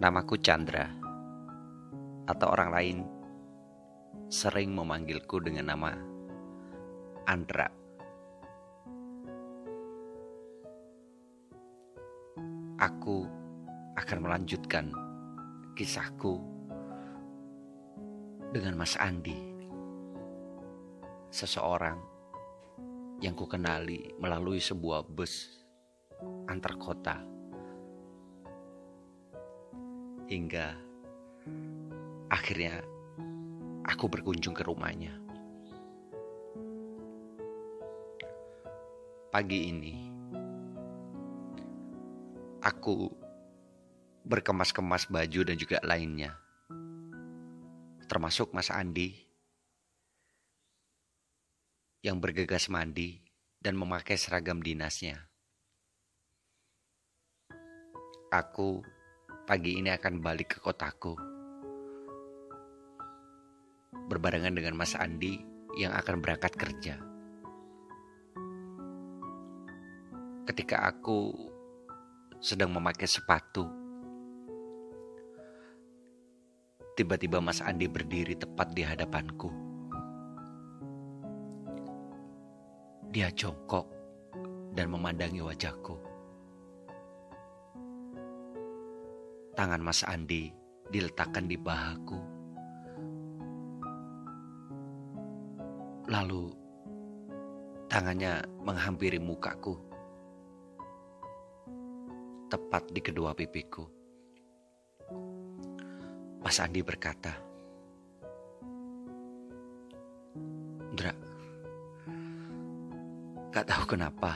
Namaku Chandra, atau orang lain sering memanggilku dengan nama Andra. Aku akan melanjutkan kisahku dengan Mas Andi, seseorang yang ku kenali melalui sebuah bus antar kota hingga akhirnya aku berkunjung ke rumahnya. Pagi ini aku berkemas-kemas baju dan juga lainnya. Termasuk Mas Andi yang bergegas mandi dan memakai seragam dinasnya. Aku pagi ini akan balik ke kotaku. Berbarengan dengan Mas Andi yang akan berangkat kerja. Ketika aku sedang memakai sepatu, tiba-tiba Mas Andi berdiri tepat di hadapanku. Dia jongkok dan memandangi wajahku. Tangan Mas Andi diletakkan di bahaku. Lalu tangannya menghampiri mukaku. Tepat di kedua pipiku. Mas Andi berkata, Dra, gak tahu kenapa,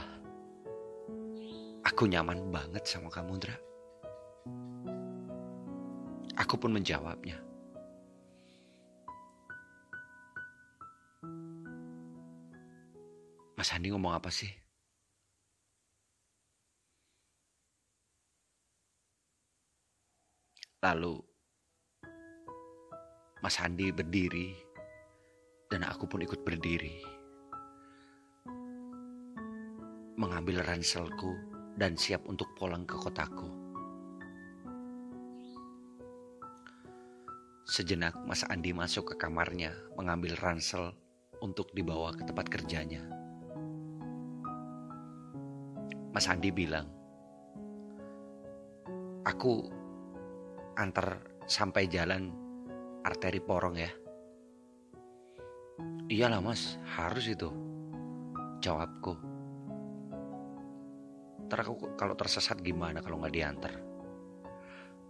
aku nyaman banget sama kamu, Dra. Aku pun menjawabnya. Mas Andi ngomong apa sih? Lalu Mas Andi berdiri dan aku pun ikut berdiri. Mengambil ranselku dan siap untuk pulang ke kotaku. Sejenak Mas Andi masuk ke kamarnya mengambil ransel untuk dibawa ke tempat kerjanya. Mas Andi bilang, Aku antar sampai jalan arteri porong ya. Iyalah mas, harus itu. Jawabku. Ntar aku kalau tersesat gimana kalau nggak diantar?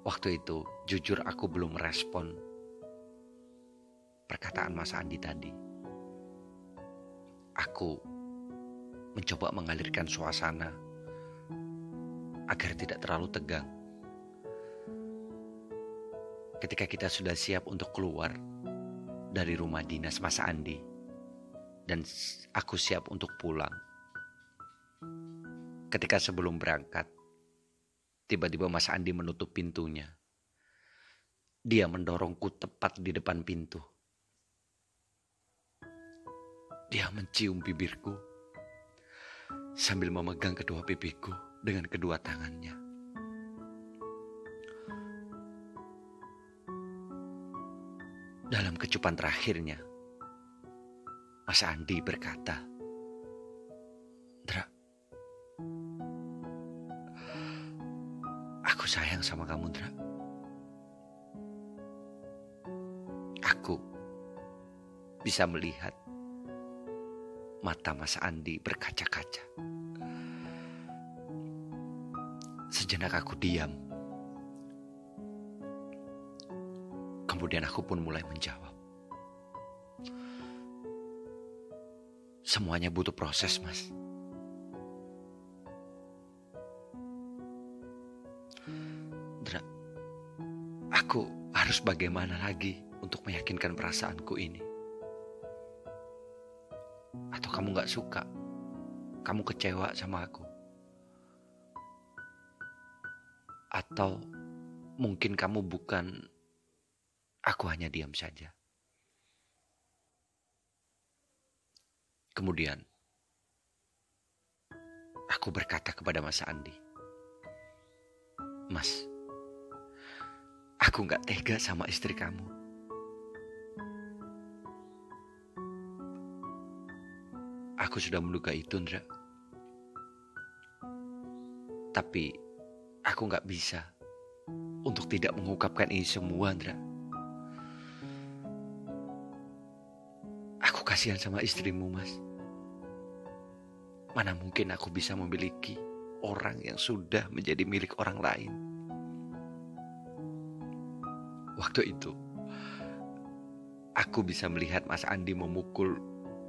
Waktu itu, jujur aku belum merespon perkataan Mas Andi tadi. Aku mencoba mengalirkan suasana agar tidak terlalu tegang. Ketika kita sudah siap untuk keluar dari rumah dinas Mas Andi dan aku siap untuk pulang. Ketika sebelum berangkat, Tiba-tiba Mas Andi menutup pintunya. Dia mendorongku tepat di depan pintu. Dia mencium bibirku sambil memegang kedua pipiku dengan kedua tangannya. Dalam kecupan terakhirnya, Mas Andi berkata, Aku sayang sama kamu, Dra. Aku bisa melihat mata Mas Andi berkaca-kaca. Sejenak aku diam. Kemudian aku pun mulai menjawab. Semuanya butuh proses, Mas. Harus bagaimana lagi untuk meyakinkan perasaanku ini? Atau kamu gak suka? Kamu kecewa sama aku? Atau mungkin kamu bukan aku hanya diam saja? Kemudian, aku berkata kepada Mas Andi, Mas, Aku gak tega sama istri kamu. Aku sudah menduga itu, Ndra. Tapi aku gak bisa untuk tidak mengungkapkan ini semua, Ndra. Aku kasihan sama istrimu, Mas. Mana mungkin aku bisa memiliki orang yang sudah menjadi milik orang lain. Waktu itu, aku bisa melihat Mas Andi memukul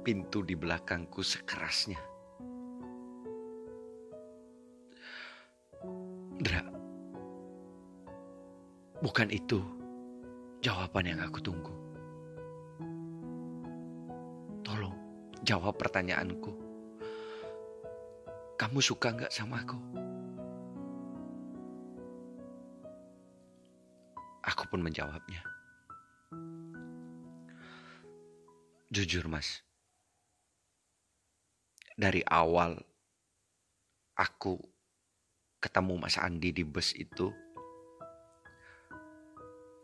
pintu di belakangku sekerasnya. Dra, bukan itu jawaban yang aku tunggu. Tolong jawab pertanyaanku. Kamu suka nggak sama aku? Pun menjawabnya. Jujur mas, dari awal aku ketemu Mas Andi di bus itu,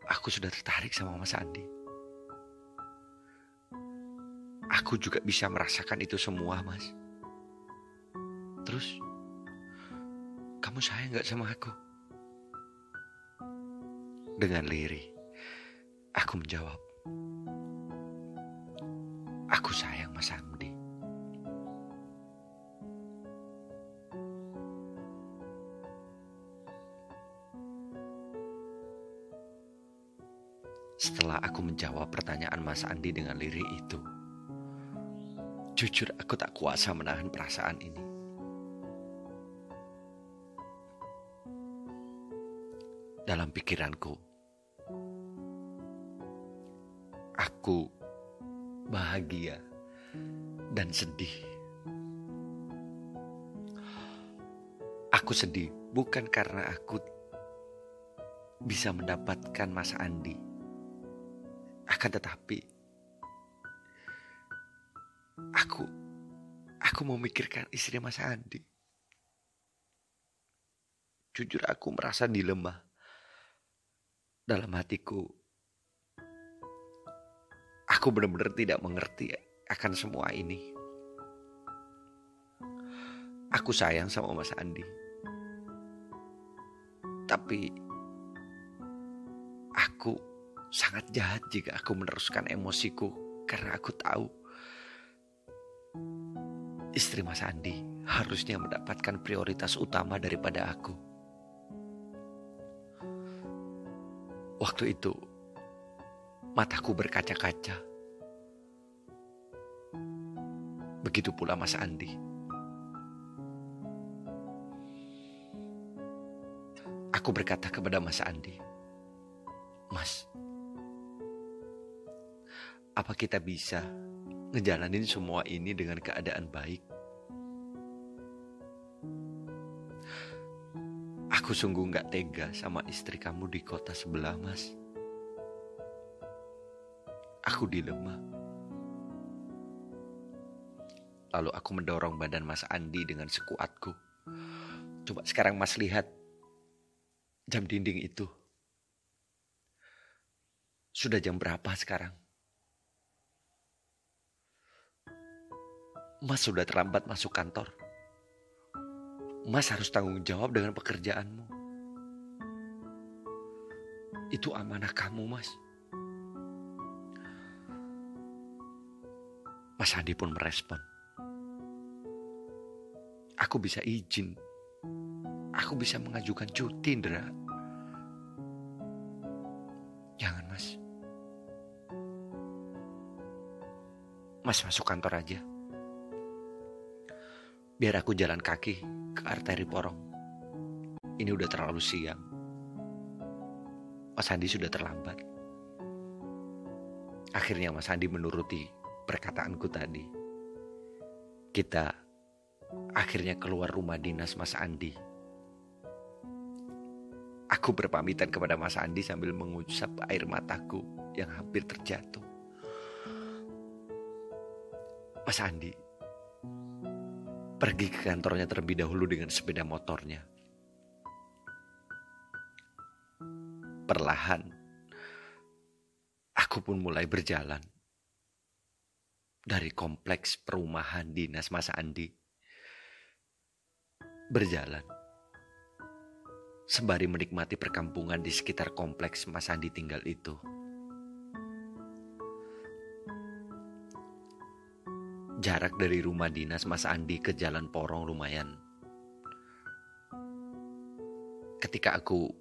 aku sudah tertarik sama Mas Andi. Aku juga bisa merasakan itu semua, Mas. Terus, kamu sayang gak sama aku? Dengan lirih, aku menjawab. Aku sayang Mas Andi. Setelah aku menjawab pertanyaan Mas Andi dengan lirih itu, jujur aku tak kuasa menahan perasaan ini. dalam pikiranku. Aku bahagia dan sedih. Aku sedih bukan karena aku bisa mendapatkan Mas Andi. Akan tetapi aku aku memikirkan istri Mas Andi. Jujur aku merasa dilema dalam hatiku. Aku benar-benar tidak mengerti akan semua ini. Aku sayang sama Mas Andi. Tapi aku sangat jahat jika aku meneruskan emosiku karena aku tahu istri Mas Andi harusnya mendapatkan prioritas utama daripada aku. Waktu itu, mataku berkaca-kaca. Begitu pula Mas Andi. Aku berkata kepada Mas Andi, Mas, apa kita bisa ngejalanin semua ini dengan keadaan baik? Aku sungguh gak tega sama istri kamu di kota sebelah, Mas. Aku dilema. Lalu aku mendorong badan Mas Andi dengan sekuatku. Coba sekarang Mas lihat jam dinding itu. Sudah jam berapa sekarang? Mas sudah terlambat masuk kantor. Mas harus tanggung jawab dengan pekerjaanmu. Itu amanah kamu, Mas. Mas Andi pun merespon. Aku bisa izin. Aku bisa mengajukan cuti, Indra. Jangan, Mas. Mas masuk kantor aja. Biar aku jalan kaki ke arteri Porong. Ini udah terlalu siang. Mas Andi sudah terlambat. Akhirnya Mas Andi menuruti perkataanku tadi. Kita akhirnya keluar rumah dinas Mas Andi. Aku berpamitan kepada Mas Andi sambil mengusap air mataku yang hampir terjatuh. Mas Andi, pergi ke kantornya terlebih dahulu dengan sepeda motornya. perlahan aku pun mulai berjalan dari kompleks perumahan dinas Mas Andi. Berjalan. Sembari menikmati perkampungan di sekitar kompleks Mas Andi tinggal itu. Jarak dari rumah dinas Mas Andi ke jalan porong lumayan. Ketika aku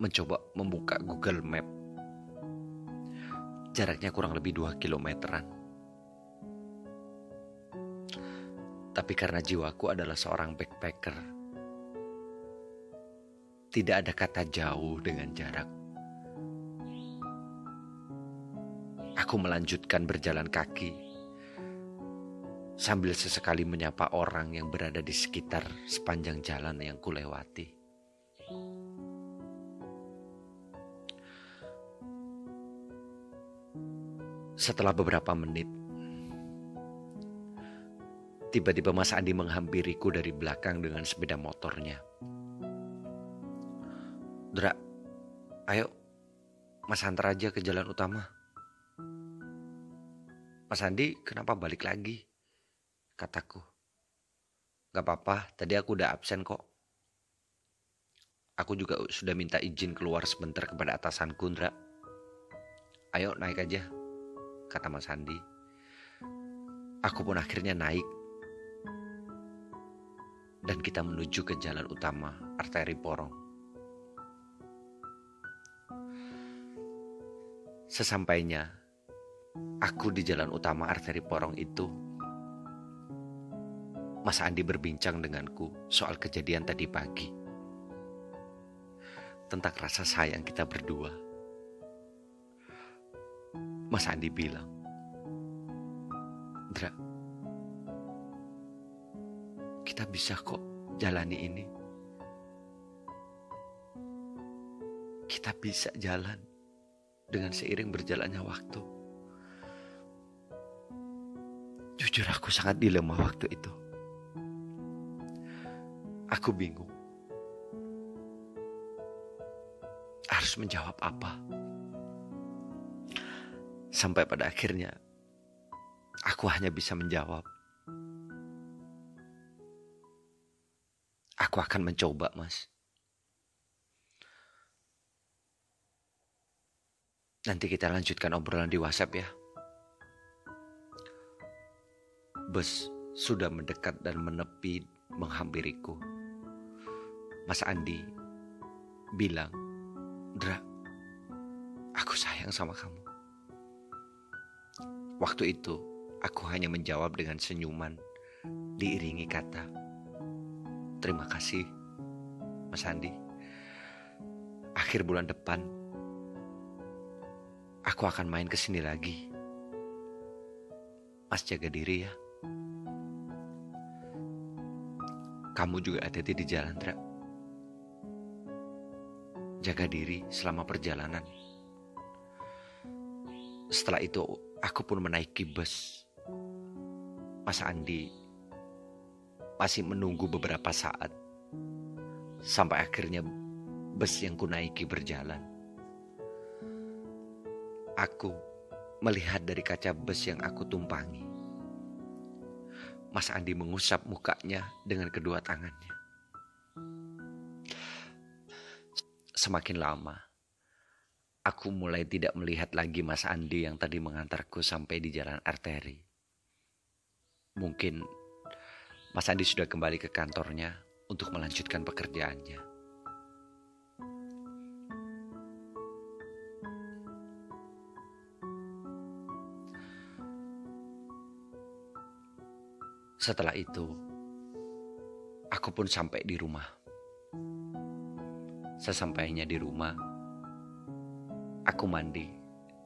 mencoba membuka Google Map, jaraknya kurang lebih 2 kilometeran. Tapi karena jiwaku adalah seorang backpacker, tidak ada kata jauh dengan jarak. Aku melanjutkan berjalan kaki sambil sesekali menyapa orang yang berada di sekitar sepanjang jalan yang kulewati. Setelah beberapa menit, Tiba-tiba Mas Andi menghampiriku dari belakang dengan sepeda motornya. Dra, ayo Mas antar aja ke jalan utama. Mas Andi kenapa balik lagi? Kataku. Gak apa-apa, tadi aku udah absen kok. Aku juga sudah minta izin keluar sebentar kepada atasanku, Ndra. Ayo naik aja, kata Mas Andi. Aku pun akhirnya naik dan kita menuju ke jalan utama arteri Porong. Sesampainya aku di jalan utama arteri Porong itu, Mas Andi berbincang denganku soal kejadian tadi pagi. Tentang rasa sayang kita berdua. Mas Andi bilang, Dra, kita bisa kok jalani ini. Kita bisa jalan dengan seiring berjalannya waktu. Jujur aku sangat dilema waktu itu. Aku bingung. Harus menjawab apa? Sampai pada akhirnya aku hanya bisa menjawab Aku akan mencoba, Mas. Nanti kita lanjutkan obrolan di WhatsApp ya. Bus sudah mendekat dan menepi menghampiriku. Mas Andi bilang, Dra, aku sayang sama kamu. Waktu itu, aku hanya menjawab dengan senyuman, diiringi kata, Terima kasih, Mas Andi. Akhir bulan depan, aku akan main ke sini lagi. Mas jaga diri ya. Kamu juga hati-hati di jalan, Dra. Jaga diri selama perjalanan. Setelah itu, aku pun menaiki bus. Mas Andi masih menunggu beberapa saat. Sampai akhirnya bus yang kunaiki berjalan. Aku melihat dari kaca bus yang aku tumpangi. Mas Andi mengusap mukanya dengan kedua tangannya. Semakin lama, aku mulai tidak melihat lagi Mas Andi yang tadi mengantarku sampai di jalan arteri. Mungkin Mas Andi sudah kembali ke kantornya untuk melanjutkan pekerjaannya. Setelah itu, aku pun sampai di rumah. Sesampainya di rumah, aku mandi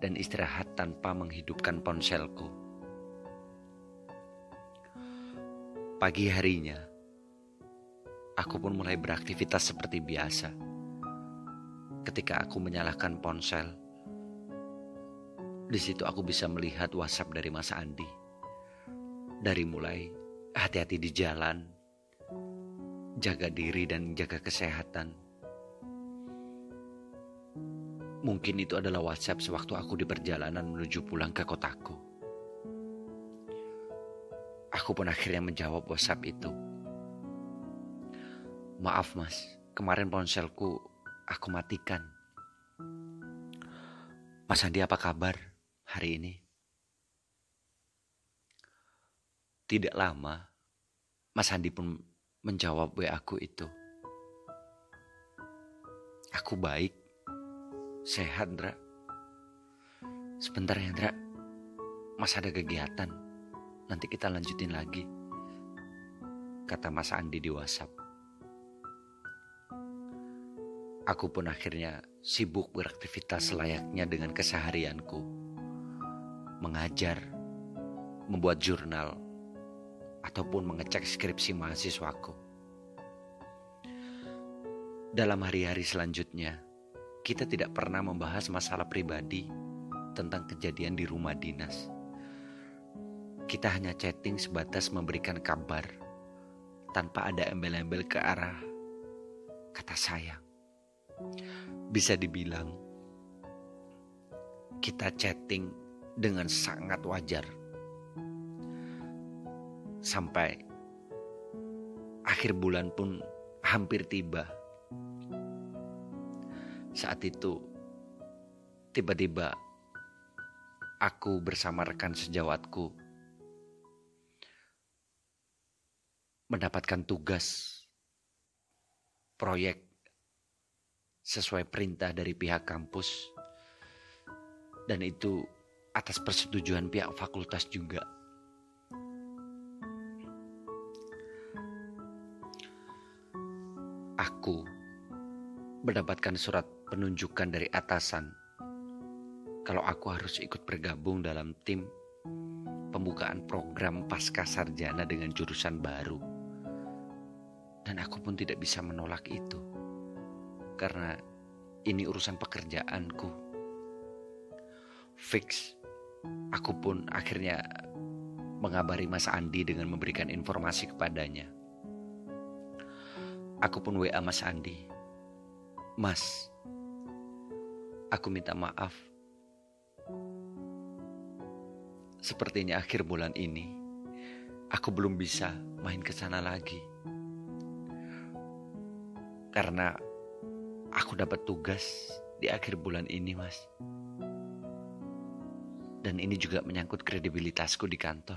dan istirahat tanpa menghidupkan ponselku. Pagi harinya, aku pun mulai beraktivitas seperti biasa. Ketika aku menyalakan ponsel, di situ aku bisa melihat WhatsApp dari Mas Andi. Dari mulai hati-hati di jalan, jaga diri dan jaga kesehatan. Mungkin itu adalah WhatsApp sewaktu aku di perjalanan menuju pulang ke kotaku. Aku pun akhirnya menjawab WhatsApp itu. Maaf mas, kemarin ponselku aku matikan. Mas Andi apa kabar hari ini? Tidak lama, Mas Andi pun menjawab WA aku itu. Aku baik, sehat, Ndra. Sebentar ya, Ndra. Mas ada kegiatan. Nanti kita lanjutin lagi. Kata Mas Andi di WhatsApp. Aku pun akhirnya sibuk beraktivitas selayaknya dengan keseharianku. Mengajar, membuat jurnal, ataupun mengecek skripsi mahasiswaku. Dalam hari-hari selanjutnya, kita tidak pernah membahas masalah pribadi tentang kejadian di rumah dinas. Kita hanya chatting sebatas memberikan kabar tanpa ada embel-embel ke arah kata sayang. Bisa dibilang kita chatting dengan sangat wajar sampai akhir bulan pun hampir tiba. Saat itu, tiba-tiba aku bersama rekan sejawatku mendapatkan tugas proyek sesuai perintah dari pihak kampus dan itu atas persetujuan pihak fakultas juga. aku mendapatkan surat penunjukan dari atasan kalau aku harus ikut bergabung dalam tim pembukaan program pasca sarjana dengan jurusan baru. Dan aku pun tidak bisa menolak itu. Karena ini urusan pekerjaanku. Fix. Aku pun akhirnya mengabari Mas Andi dengan memberikan informasi kepadanya. Aku pun WA Mas Andi. Mas, aku minta maaf. Sepertinya akhir bulan ini aku belum bisa main ke sana lagi. Karena aku dapat tugas di akhir bulan ini, Mas. Dan ini juga menyangkut kredibilitasku di kantor.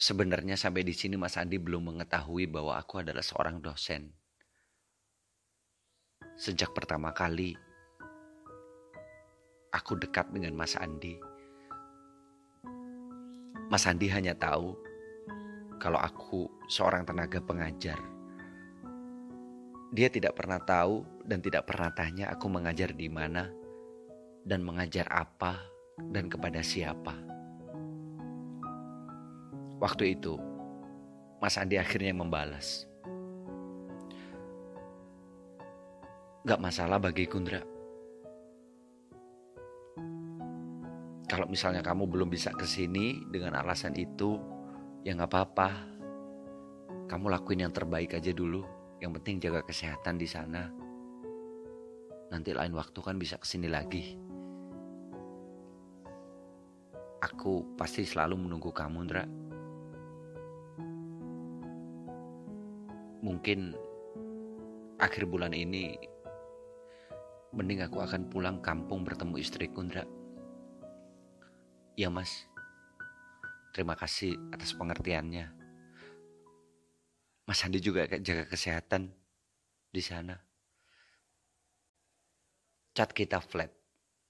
Sebenarnya sampai di sini Mas Andi belum mengetahui bahwa aku adalah seorang dosen. Sejak pertama kali aku dekat dengan Mas Andi, Mas Andi hanya tahu kalau aku seorang tenaga pengajar. Dia tidak pernah tahu dan tidak pernah tanya aku mengajar di mana dan mengajar apa dan kepada siapa. Waktu itu, Mas Andi akhirnya membalas. Gak masalah bagi Kundra. Kalau misalnya kamu belum bisa ke sini dengan alasan itu, ya gak apa-apa. Kamu lakuin yang terbaik aja dulu. Yang penting jaga kesehatan di sana. Nanti lain waktu kan bisa ke sini lagi. Aku pasti selalu menunggu kamu, Ndra. mungkin akhir bulan ini mending aku akan pulang kampung bertemu istriku Ndra. Ya mas, terima kasih atas pengertiannya. Mas Andi juga jaga kesehatan di sana. Cat kita flat,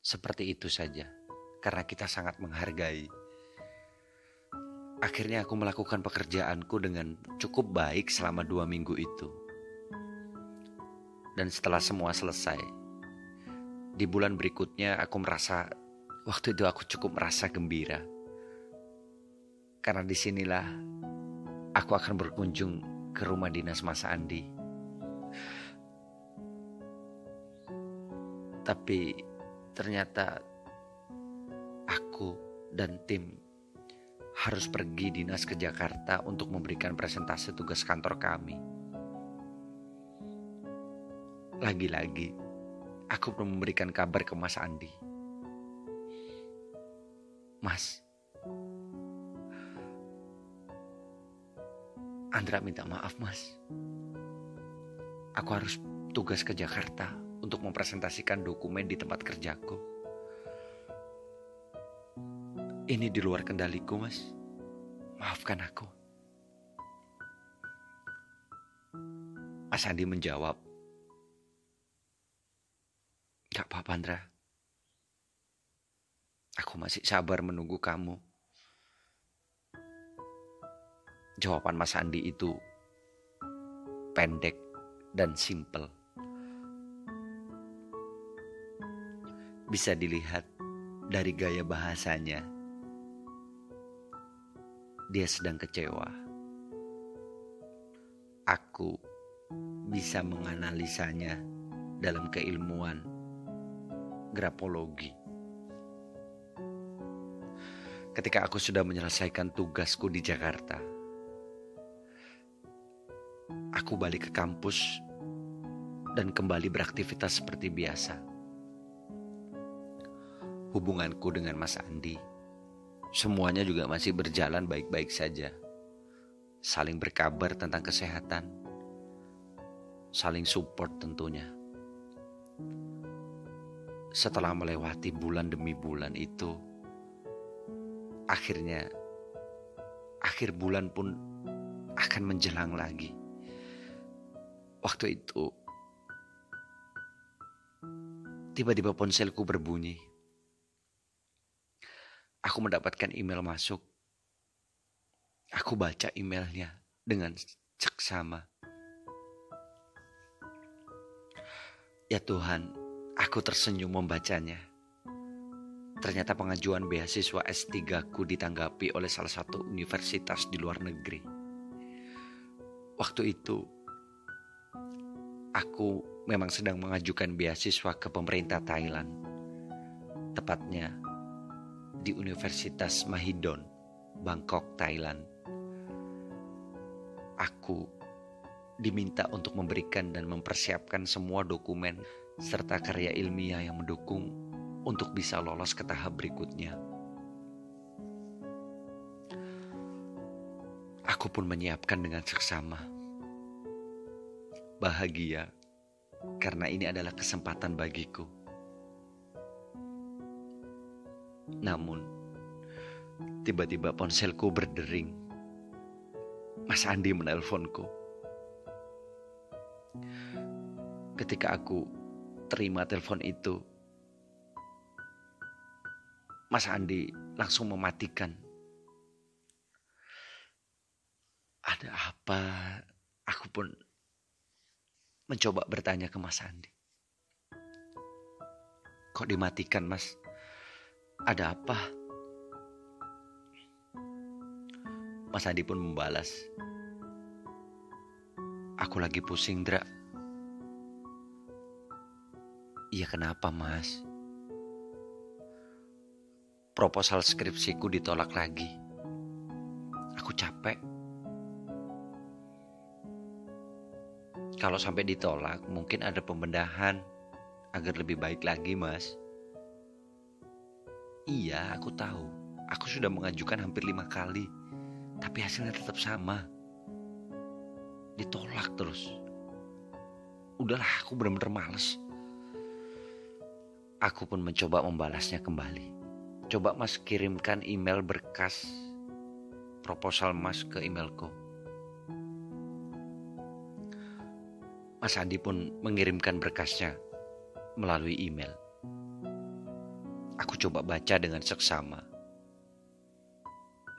seperti itu saja, karena kita sangat menghargai Akhirnya aku melakukan pekerjaanku dengan cukup baik selama dua minggu itu. Dan setelah semua selesai, di bulan berikutnya aku merasa, waktu itu aku cukup merasa gembira. Karena di sinilah aku akan berkunjung ke rumah dinas Mas Andi. Tapi ternyata aku dan tim harus pergi dinas ke Jakarta untuk memberikan presentasi tugas kantor kami. Lagi-lagi, aku memberikan kabar ke Mas Andi. Mas, Andra minta maaf mas. Aku harus tugas ke Jakarta untuk mempresentasikan dokumen di tempat kerjaku. Ini di luar kendaliku, Mas. Maafkan aku. Mas Andi menjawab, Gak apa-apa, Andra. Aku masih sabar menunggu kamu. Jawaban Mas Andi itu pendek dan simpel. Bisa dilihat dari gaya bahasanya. Dia sedang kecewa. Aku bisa menganalisanya dalam keilmuan grafologi. Ketika aku sudah menyelesaikan tugasku di Jakarta, aku balik ke kampus dan kembali beraktivitas seperti biasa. Hubunganku dengan Mas Andi, semuanya juga masih berjalan baik-baik saja. Saling berkabar tentang kesehatan, saling support tentunya. Setelah melewati bulan demi bulan itu, akhirnya akhir bulan pun akan menjelang lagi. Waktu itu tiba-tiba ponselku berbunyi. Aku mendapatkan email masuk. Aku baca emailnya dengan seksama. Ya Tuhan, aku tersenyum membacanya. Ternyata pengajuan beasiswa S3 ku ditanggapi oleh salah satu universitas di luar negeri. Waktu itu, aku memang sedang mengajukan beasiswa ke pemerintah Thailand. Tepatnya di Universitas Mahidol, Bangkok, Thailand. Aku diminta untuk memberikan dan mempersiapkan semua dokumen serta karya ilmiah yang mendukung untuk bisa lolos ke tahap berikutnya. Aku pun menyiapkan dengan seksama. Bahagia karena ini adalah kesempatan bagiku. Namun, tiba-tiba ponselku berdering. Mas Andi menelponku. Ketika aku terima telepon itu, Mas Andi langsung mematikan. Ada apa? Aku pun mencoba bertanya ke Mas Andi. Kok dimatikan, Mas? Ada apa? Mas Andi pun membalas. Aku lagi pusing, Dra. Iya kenapa, Mas? Proposal skripsiku ditolak lagi. Aku capek. Kalau sampai ditolak, mungkin ada pembedahan agar lebih baik lagi, Mas. Iya, aku tahu. Aku sudah mengajukan hampir lima kali, tapi hasilnya tetap sama. Ditolak terus. Udahlah, aku benar-benar males. Aku pun mencoba membalasnya kembali. Coba Mas kirimkan email berkas proposal Mas ke emailku. Mas Andi pun mengirimkan berkasnya melalui email. Aku coba baca dengan seksama,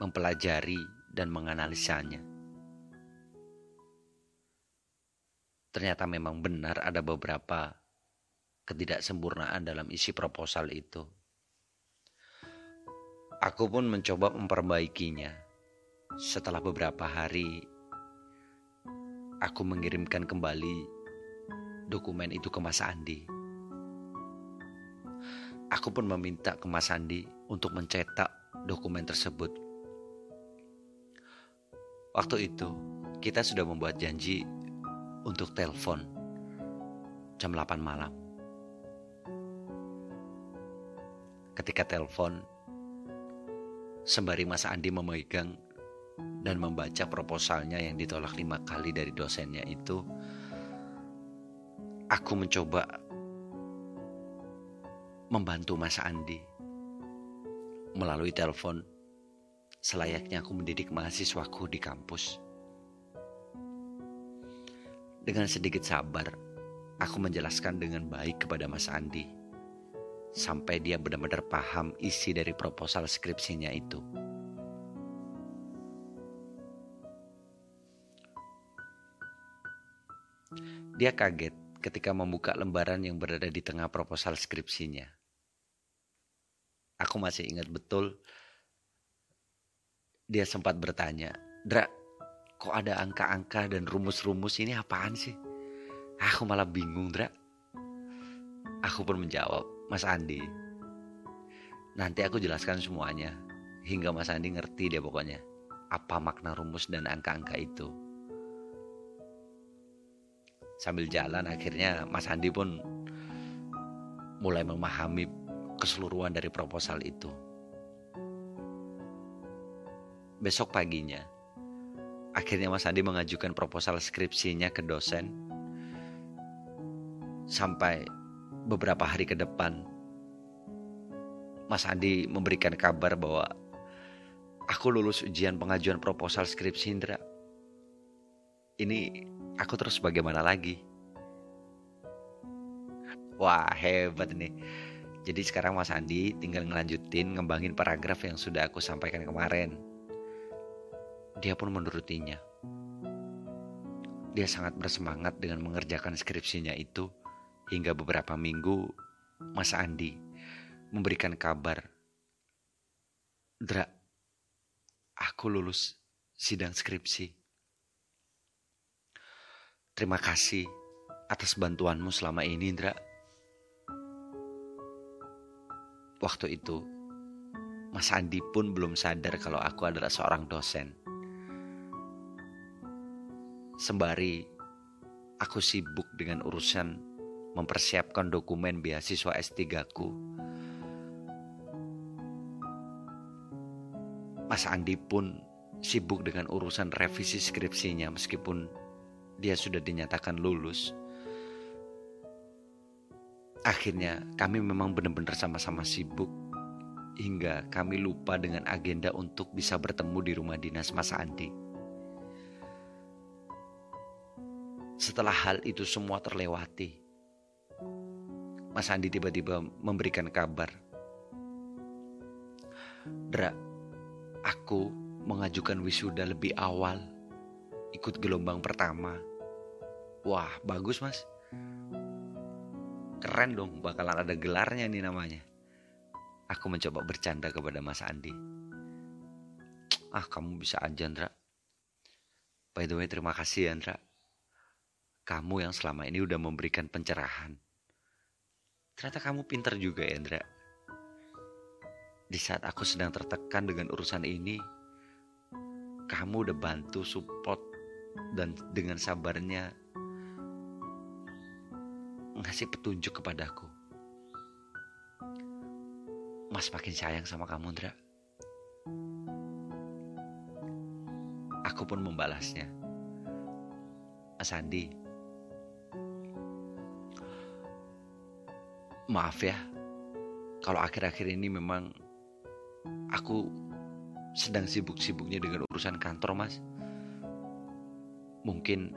mempelajari dan menganalisanya. Ternyata memang benar ada beberapa ketidaksempurnaan dalam isi proposal itu. Aku pun mencoba memperbaikinya. Setelah beberapa hari, aku mengirimkan kembali dokumen itu ke Mas Andi. Aku pun meminta ke Mas Andi untuk mencetak dokumen tersebut Waktu itu kita sudah membuat janji untuk telepon jam 8 malam. Ketika telepon, sembari Mas Andi memegang dan membaca proposalnya yang ditolak lima kali dari dosennya itu, aku mencoba membantu Mas Andi melalui telepon selayaknya aku mendidik mahasiswaku di kampus. Dengan sedikit sabar, aku menjelaskan dengan baik kepada Mas Andi sampai dia benar-benar paham isi dari proposal skripsinya itu. Dia kaget ketika membuka lembaran yang berada di tengah proposal skripsinya. Aku masih ingat betul dia sempat bertanya, Dra, kok ada angka-angka dan rumus-rumus ini apaan sih? Aku malah bingung, Dra. Aku pun menjawab, Mas Andi. Nanti aku jelaskan semuanya hingga Mas Andi ngerti deh pokoknya apa makna rumus dan angka-angka itu. Sambil jalan akhirnya Mas Andi pun mulai memahami keseluruhan dari proposal itu. Besok paginya, akhirnya Mas Andi mengajukan proposal skripsinya ke dosen. Sampai beberapa hari ke depan Mas Andi memberikan kabar bahwa aku lulus ujian pengajuan proposal skripsi Indra. Ini aku terus bagaimana lagi? Wah hebat nih. Jadi sekarang Mas Andi tinggal ngelanjutin ngembangin paragraf yang sudah aku sampaikan kemarin. Dia pun menurutinya. Dia sangat bersemangat dengan mengerjakan skripsinya itu hingga beberapa minggu Mas Andi memberikan kabar. Dra, aku lulus sidang skripsi. Terima kasih atas bantuanmu selama ini, Indra. Waktu itu, Mas Andi pun belum sadar kalau aku adalah seorang dosen. Sembari aku sibuk dengan urusan mempersiapkan dokumen beasiswa S3 ku, Mas Andi pun sibuk dengan urusan revisi skripsinya meskipun dia sudah dinyatakan lulus. Akhirnya kami memang benar-benar sama-sama sibuk hingga kami lupa dengan agenda untuk bisa bertemu di rumah dinas Mas Andi. Setelah hal itu semua terlewati, Mas Andi tiba-tiba memberikan kabar. Dra, Aku mengajukan wisuda lebih awal, ikut gelombang pertama. Wah, bagus mas. Keren dong, bakalan ada gelarnya nih namanya. Aku mencoba bercanda kepada Mas Andi. Ah, kamu bisa aja, Andra. By the way, terima kasih, Andra. Kamu yang selama ini udah memberikan pencerahan. Ternyata kamu pinter juga Andra. Di saat aku sedang tertekan dengan urusan ini, kamu udah bantu support dan dengan sabarnya ngasih petunjuk kepadaku. Mas makin sayang sama kamu, Ndra. Aku pun membalasnya. Mas Andi, maaf ya, kalau akhir-akhir ini memang Aku sedang sibuk-sibuknya dengan urusan kantor, Mas. Mungkin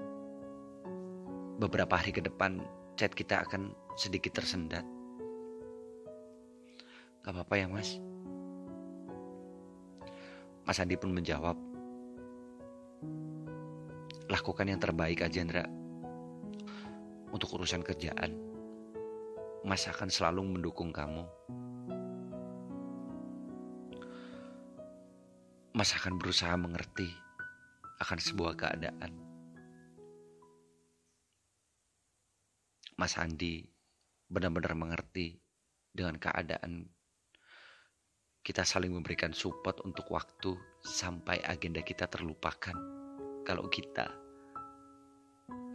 beberapa hari ke depan chat kita akan sedikit tersendat. Gak apa-apa ya, Mas. Mas Andi pun menjawab, lakukan yang terbaik aja, Andra. Untuk urusan kerjaan, Mas akan selalu mendukung kamu. Mas akan berusaha mengerti akan sebuah keadaan. Mas Andi benar-benar mengerti dengan keadaan kita saling memberikan support untuk waktu sampai agenda kita terlupakan. kalau kita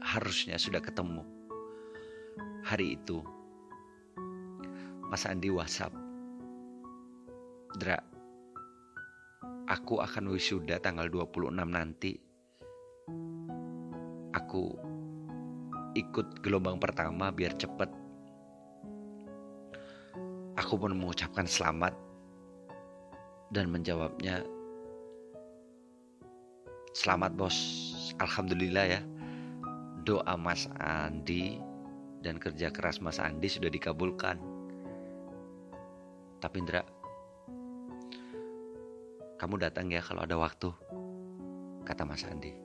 harusnya sudah ketemu. Hari itu, Mas Andi WhatsApp. Dra, aku akan wisuda tanggal 26 nanti. Aku ikut gelombang pertama biar cepet. Aku pun mengucapkan selamat dan menjawabnya Selamat bos, Alhamdulillah ya doa Mas Andi dan kerja keras Mas Andi sudah dikabulkan. Tapi Indra, kamu datang ya kalau ada waktu, kata Mas Andi.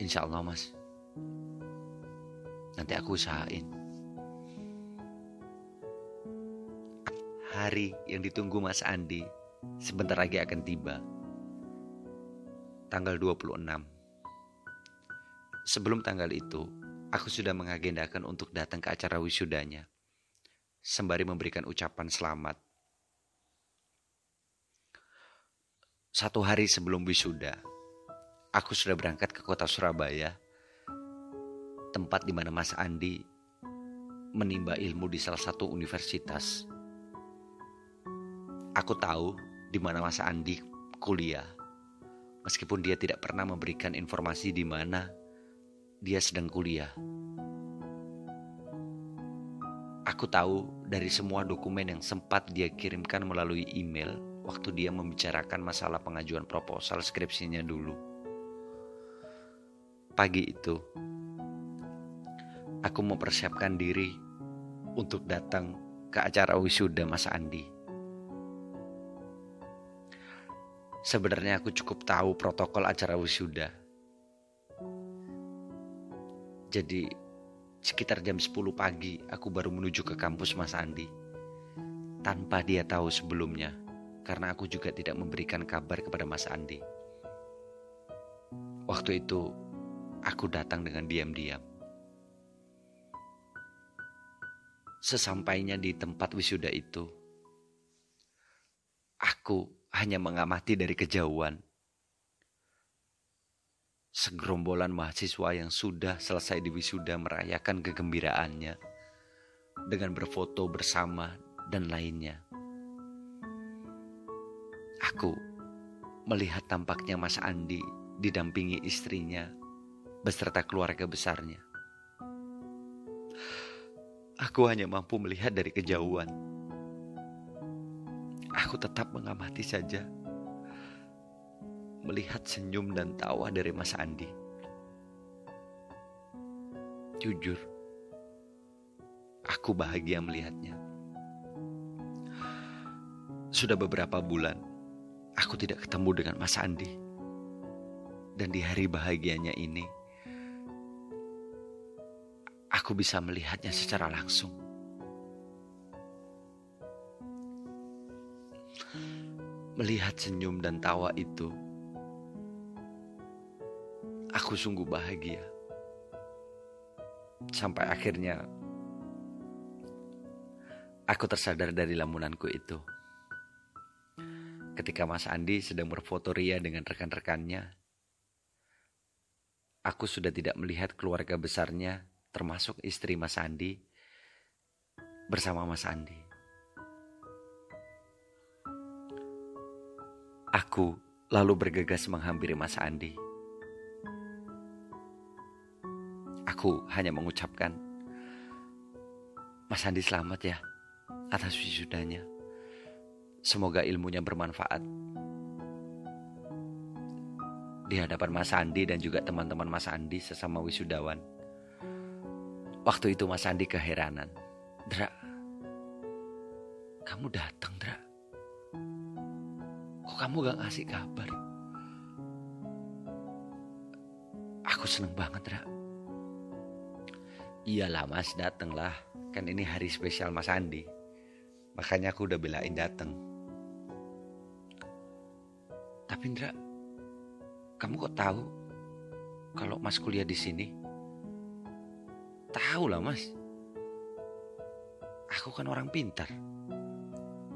Insya Allah Mas, nanti aku usahain. Hari yang ditunggu Mas Andi sebentar lagi akan tiba. Tanggal 26 Sebelum tanggal itu, aku sudah mengagendakan untuk datang ke acara wisudanya, sembari memberikan ucapan selamat. Satu hari sebelum wisuda, aku sudah berangkat ke kota Surabaya, tempat di mana Mas Andi menimba ilmu di salah satu universitas. Aku tahu di mana Mas Andi kuliah, meskipun dia tidak pernah memberikan informasi di mana dia sedang kuliah. Aku tahu dari semua dokumen yang sempat dia kirimkan melalui email waktu dia membicarakan masalah pengajuan proposal skripsinya dulu. Pagi itu, aku mempersiapkan diri untuk datang ke acara wisuda Mas Andi. Sebenarnya aku cukup tahu protokol acara wisuda jadi sekitar jam 10 pagi aku baru menuju ke kampus Mas Andi. Tanpa dia tahu sebelumnya, karena aku juga tidak memberikan kabar kepada Mas Andi. Waktu itu, aku datang dengan diam-diam. Sesampainya di tempat wisuda itu, aku hanya mengamati dari kejauhan segerombolan mahasiswa yang sudah selesai di wisuda merayakan kegembiraannya dengan berfoto bersama dan lainnya. Aku melihat tampaknya Mas Andi didampingi istrinya beserta keluarga besarnya. Aku hanya mampu melihat dari kejauhan. Aku tetap mengamati saja melihat senyum dan tawa dari Mas Andi. Jujur, aku bahagia melihatnya. Sudah beberapa bulan aku tidak ketemu dengan Mas Andi. Dan di hari bahagianya ini, aku bisa melihatnya secara langsung. Melihat senyum dan tawa itu Aku sungguh bahagia. Sampai akhirnya aku tersadar dari lamunanku itu. Ketika Mas Andi sedang berfoto ria dengan rekan-rekannya, aku sudah tidak melihat keluarga besarnya termasuk istri Mas Andi bersama Mas Andi. Aku lalu bergegas menghampiri Mas Andi. Aku hanya mengucapkan, Mas Andi selamat ya atas wisudanya. Semoga ilmunya bermanfaat. Di hadapan Mas Andi dan juga teman-teman Mas Andi sesama wisudawan. Waktu itu Mas Andi keheranan. Dra, kamu datang Dra. Kok kamu gak ngasih kabar? Aku seneng banget Dra. Iyalah mas dateng lah Kan ini hari spesial mas Andi. Makanya aku udah belain dateng. Tapi Indra Kamu kok tahu Kalau mas kuliah di sini? Tahu lah mas. Aku kan orang pintar.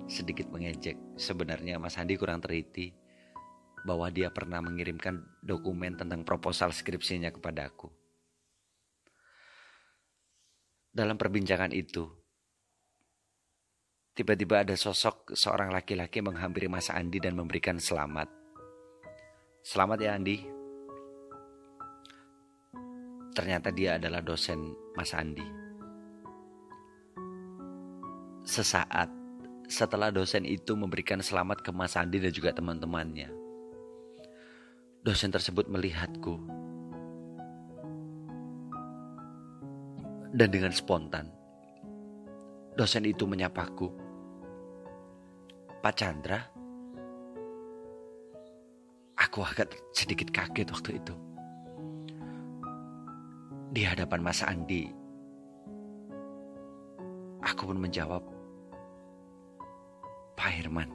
Sedikit mengejek. Sebenarnya mas Andi kurang teriti bahwa dia pernah mengirimkan dokumen tentang proposal skripsinya kepada aku. Dalam perbincangan itu, tiba-tiba ada sosok seorang laki-laki menghampiri Mas Andi dan memberikan selamat. Selamat ya Andi. Ternyata dia adalah dosen Mas Andi. Sesaat setelah dosen itu memberikan selamat ke Mas Andi dan juga teman-temannya. Dosen tersebut melihatku. Dan dengan spontan, dosen itu menyapaku. Pak Chandra, aku agak sedikit kaget waktu itu. Di hadapan Mas Andi, aku pun menjawab, Pak Herman.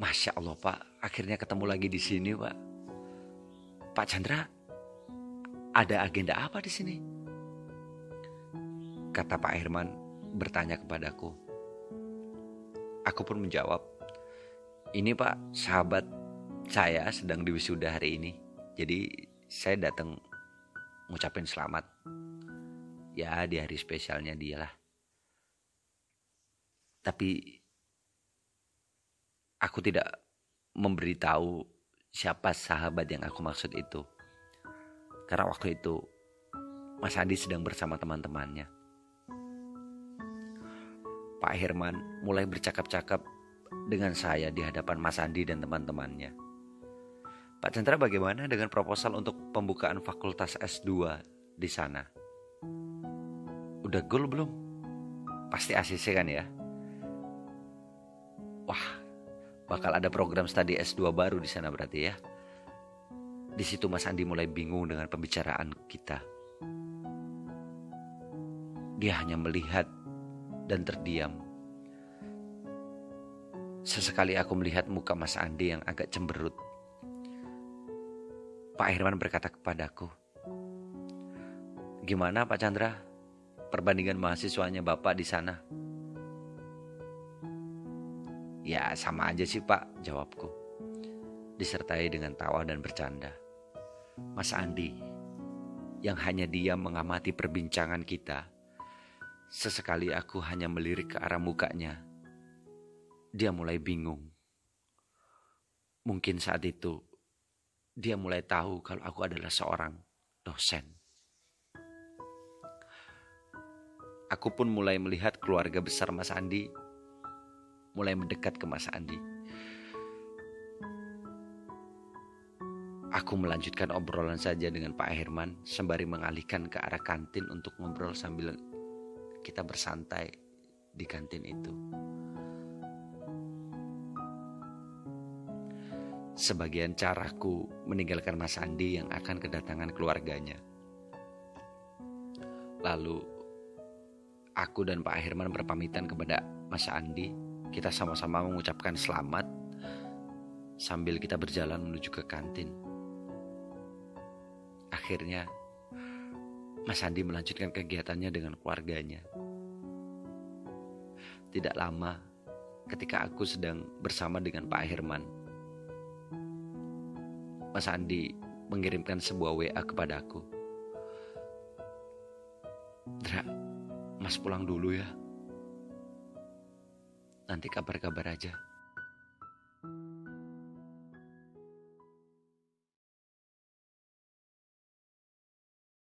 Masya Allah Pak, akhirnya ketemu lagi di sini Pak. Pak Chandra, ada agenda apa di sini? Kata Pak Herman bertanya kepadaku. Aku pun menjawab, ini Pak, sahabat saya sedang di wisuda hari ini. Jadi saya datang ngucapin selamat. Ya di hari spesialnya dia lah. Tapi Aku tidak memberitahu siapa sahabat yang aku maksud itu. Karena waktu itu Mas Andi sedang bersama teman-temannya. Pak Herman mulai bercakap-cakap dengan saya di hadapan Mas Andi dan teman-temannya. Pak Chandra bagaimana dengan proposal untuk pembukaan fakultas S2 di sana? Udah goal belum? Pasti ACC kan ya? Wah, bakal ada program studi S2 baru di sana berarti ya. Di situ Mas Andi mulai bingung dengan pembicaraan kita. Dia hanya melihat dan terdiam. Sesekali aku melihat muka Mas Andi yang agak cemberut. Pak Herman berkata kepadaku, Gimana Pak Chandra? Perbandingan mahasiswanya Bapak di sana? Ya sama aja sih pak, jawabku. Disertai dengan tawa dan bercanda. Mas Andi, yang hanya diam mengamati perbincangan kita, sesekali aku hanya melirik ke arah mukanya. Dia mulai bingung. Mungkin saat itu, dia mulai tahu kalau aku adalah seorang dosen. Aku pun mulai melihat keluarga besar Mas Andi mulai mendekat ke Mas Andi. Aku melanjutkan obrolan saja dengan Pak Herman sembari mengalihkan ke arah kantin untuk ngobrol sambil kita bersantai di kantin itu. Sebagian caraku meninggalkan Mas Andi yang akan kedatangan keluarganya. Lalu aku dan Pak Herman berpamitan kepada Mas Andi kita sama-sama mengucapkan selamat sambil kita berjalan menuju ke kantin. Akhirnya, Mas Andi melanjutkan kegiatannya dengan keluarganya. Tidak lama, ketika aku sedang bersama dengan Pak Herman, Mas Andi mengirimkan sebuah WA kepada aku. Dra, Mas pulang dulu ya. Nanti kabar-kabar aja.